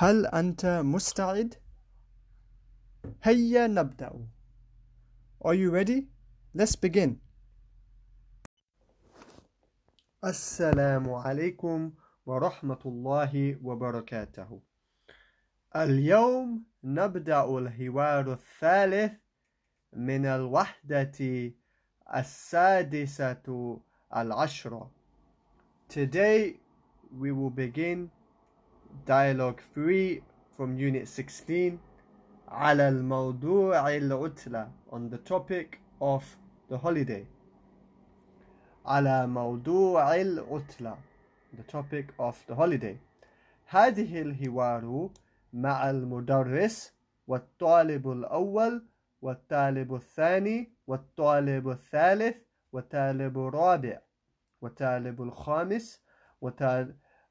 هل أنت مستعد؟ هيا نبدأ. Are you ready? Let's begin. السلام عليكم ورحمة الله وبركاته. اليوم نبدأ الحوار الثالث من الوحدة السادسة العشرة. Today we will begin dialogue 3 from unit 16 على الموضوع العطلة on the topic of the holiday. على موضوع العطلة the topic of the holiday. هذه الحوار مع المدرس والطالب الأول والطالب الثاني والطالب الثالث والطالب الرابع والطالب الخامس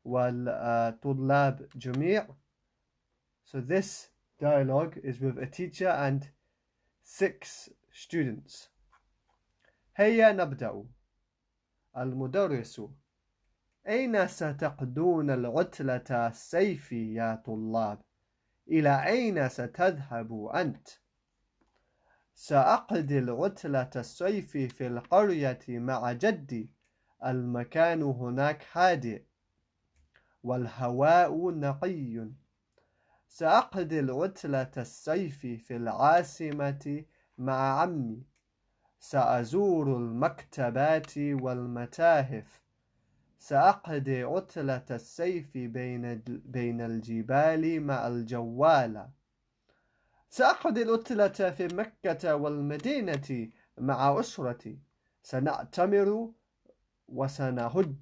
والطلاب جميع So this dialogue is with a teacher and six students. هيا نبدأ. المدرس أين ستقضون العطلة الصيف يا طلاب؟ إلى أين ستذهب أنت؟ سأقضي العطلة الصيف في القرية مع جدي المكان هناك هادئ والهواء نقي. سأقضي العطلة الصيف في العاصمة مع عمي. سأزور المكتبات والمتاحف. سأقضي عطلة الصيف بين بين الجبال مع الجوالة سأقضي العطلة في مكة والمدينة مع أسرتي. سنأتمر وسنهج.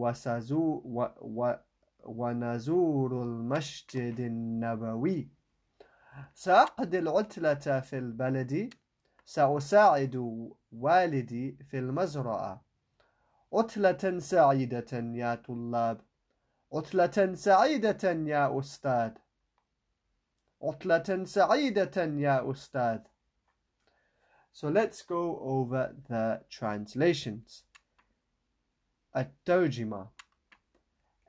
وسزو و و ونزور المسجد النبوي. سأقضي العطلة في البلد. سأساعد والدي في المزرعة. عطلة سعيدة يا طلاب. عطلة سعيدة يا أستاذ. عطلة سعيدة يا أستاذ. So let's go over the translations. الترجمة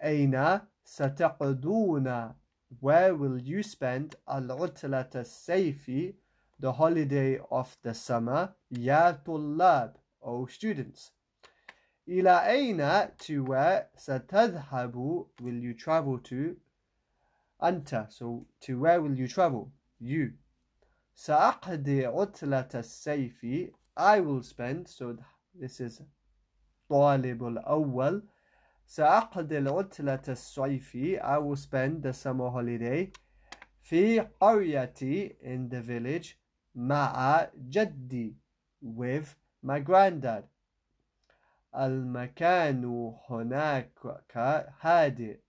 أين ستقضون Where will you spend العطلة الصيفي The holiday of the summer يا طلاب O students إلى أين to where ستذهب will you travel to أنت so to where will you travel you سأقضي عطلة الصيف I will spend so this is الطالب الأول سأقضي العطلة الصيفي I will spend the summer holiday في قريتي in the village مع جدي with my granddad المكان هناك هادئ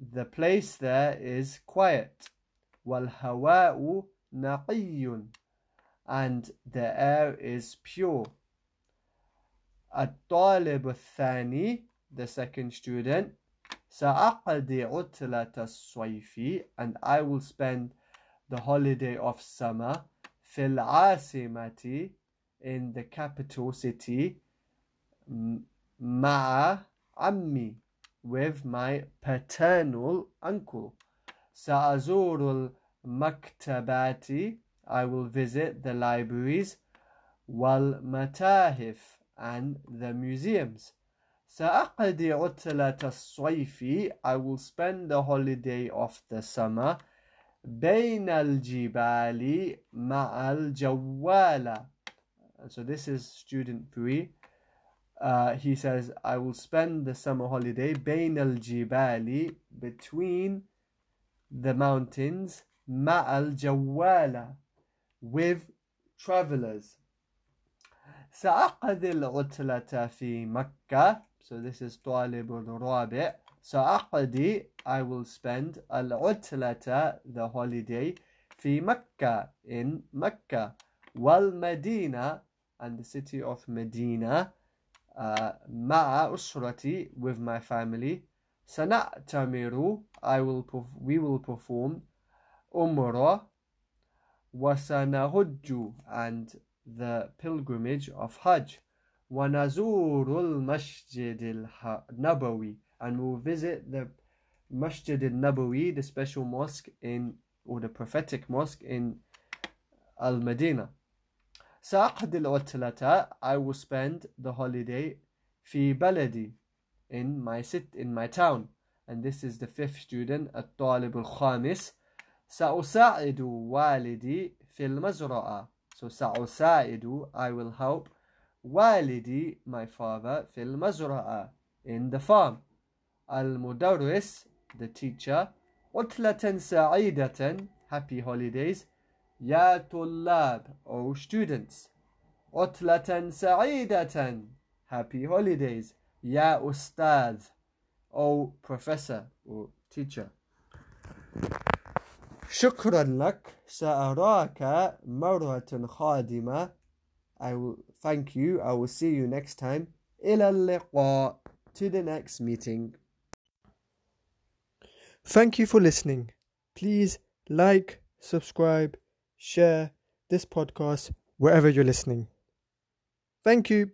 The place there is quiet والهواء نقي and the air is pure الطالب الثاني the second student سأقضي عطلة الصيف and I will spend the holiday of summer في العاصمة in the capital city مع عمي with my paternal uncle سأزور المكتبات I will visit the libraries والمتاحف and the museums. سأقضي عطلة الصيف I will spend the holiday of the summer بين الجبال مع الجوالة So this is student 3 uh, he says I will spend the summer holiday بين الجبال between the mountains مع الجوالة with travelers سأقضي العطلة في مكة so this is طالب الرابع سأقضي I will spend العطلة the holiday في مكة in مكة والمدينة and the city of Medina uh, مع أسرتي with my family سنأتمر I will we will perform umrah وسنهج and the pilgrimage of Hajj ونزور المسجد النبوي and we'll visit the Masjid al-Nabawi, the special mosque in, or the prophetic mosque in Al-Madinah. سأقضي العطلة I will spend the holiday في بلدي in my sit in my town and this is the fifth student الطالب الخامس سأساعد والدي في المزرعة So sa'usaidu, I will help walidi, my father, fil mazra'a, in the farm. Al-mudarris, the teacher. Utlatan sa'idatan, happy holidays. Ya tullab, O students. Utlatan sa'idatan, happy holidays. Ya ustad, O professor or teacher. شكرا لك سأراك مرة قادمة I will thank you I will see you next time إلى اللقاء to the next meeting Thank you for listening. Please like, subscribe, share this podcast wherever you're listening. Thank you.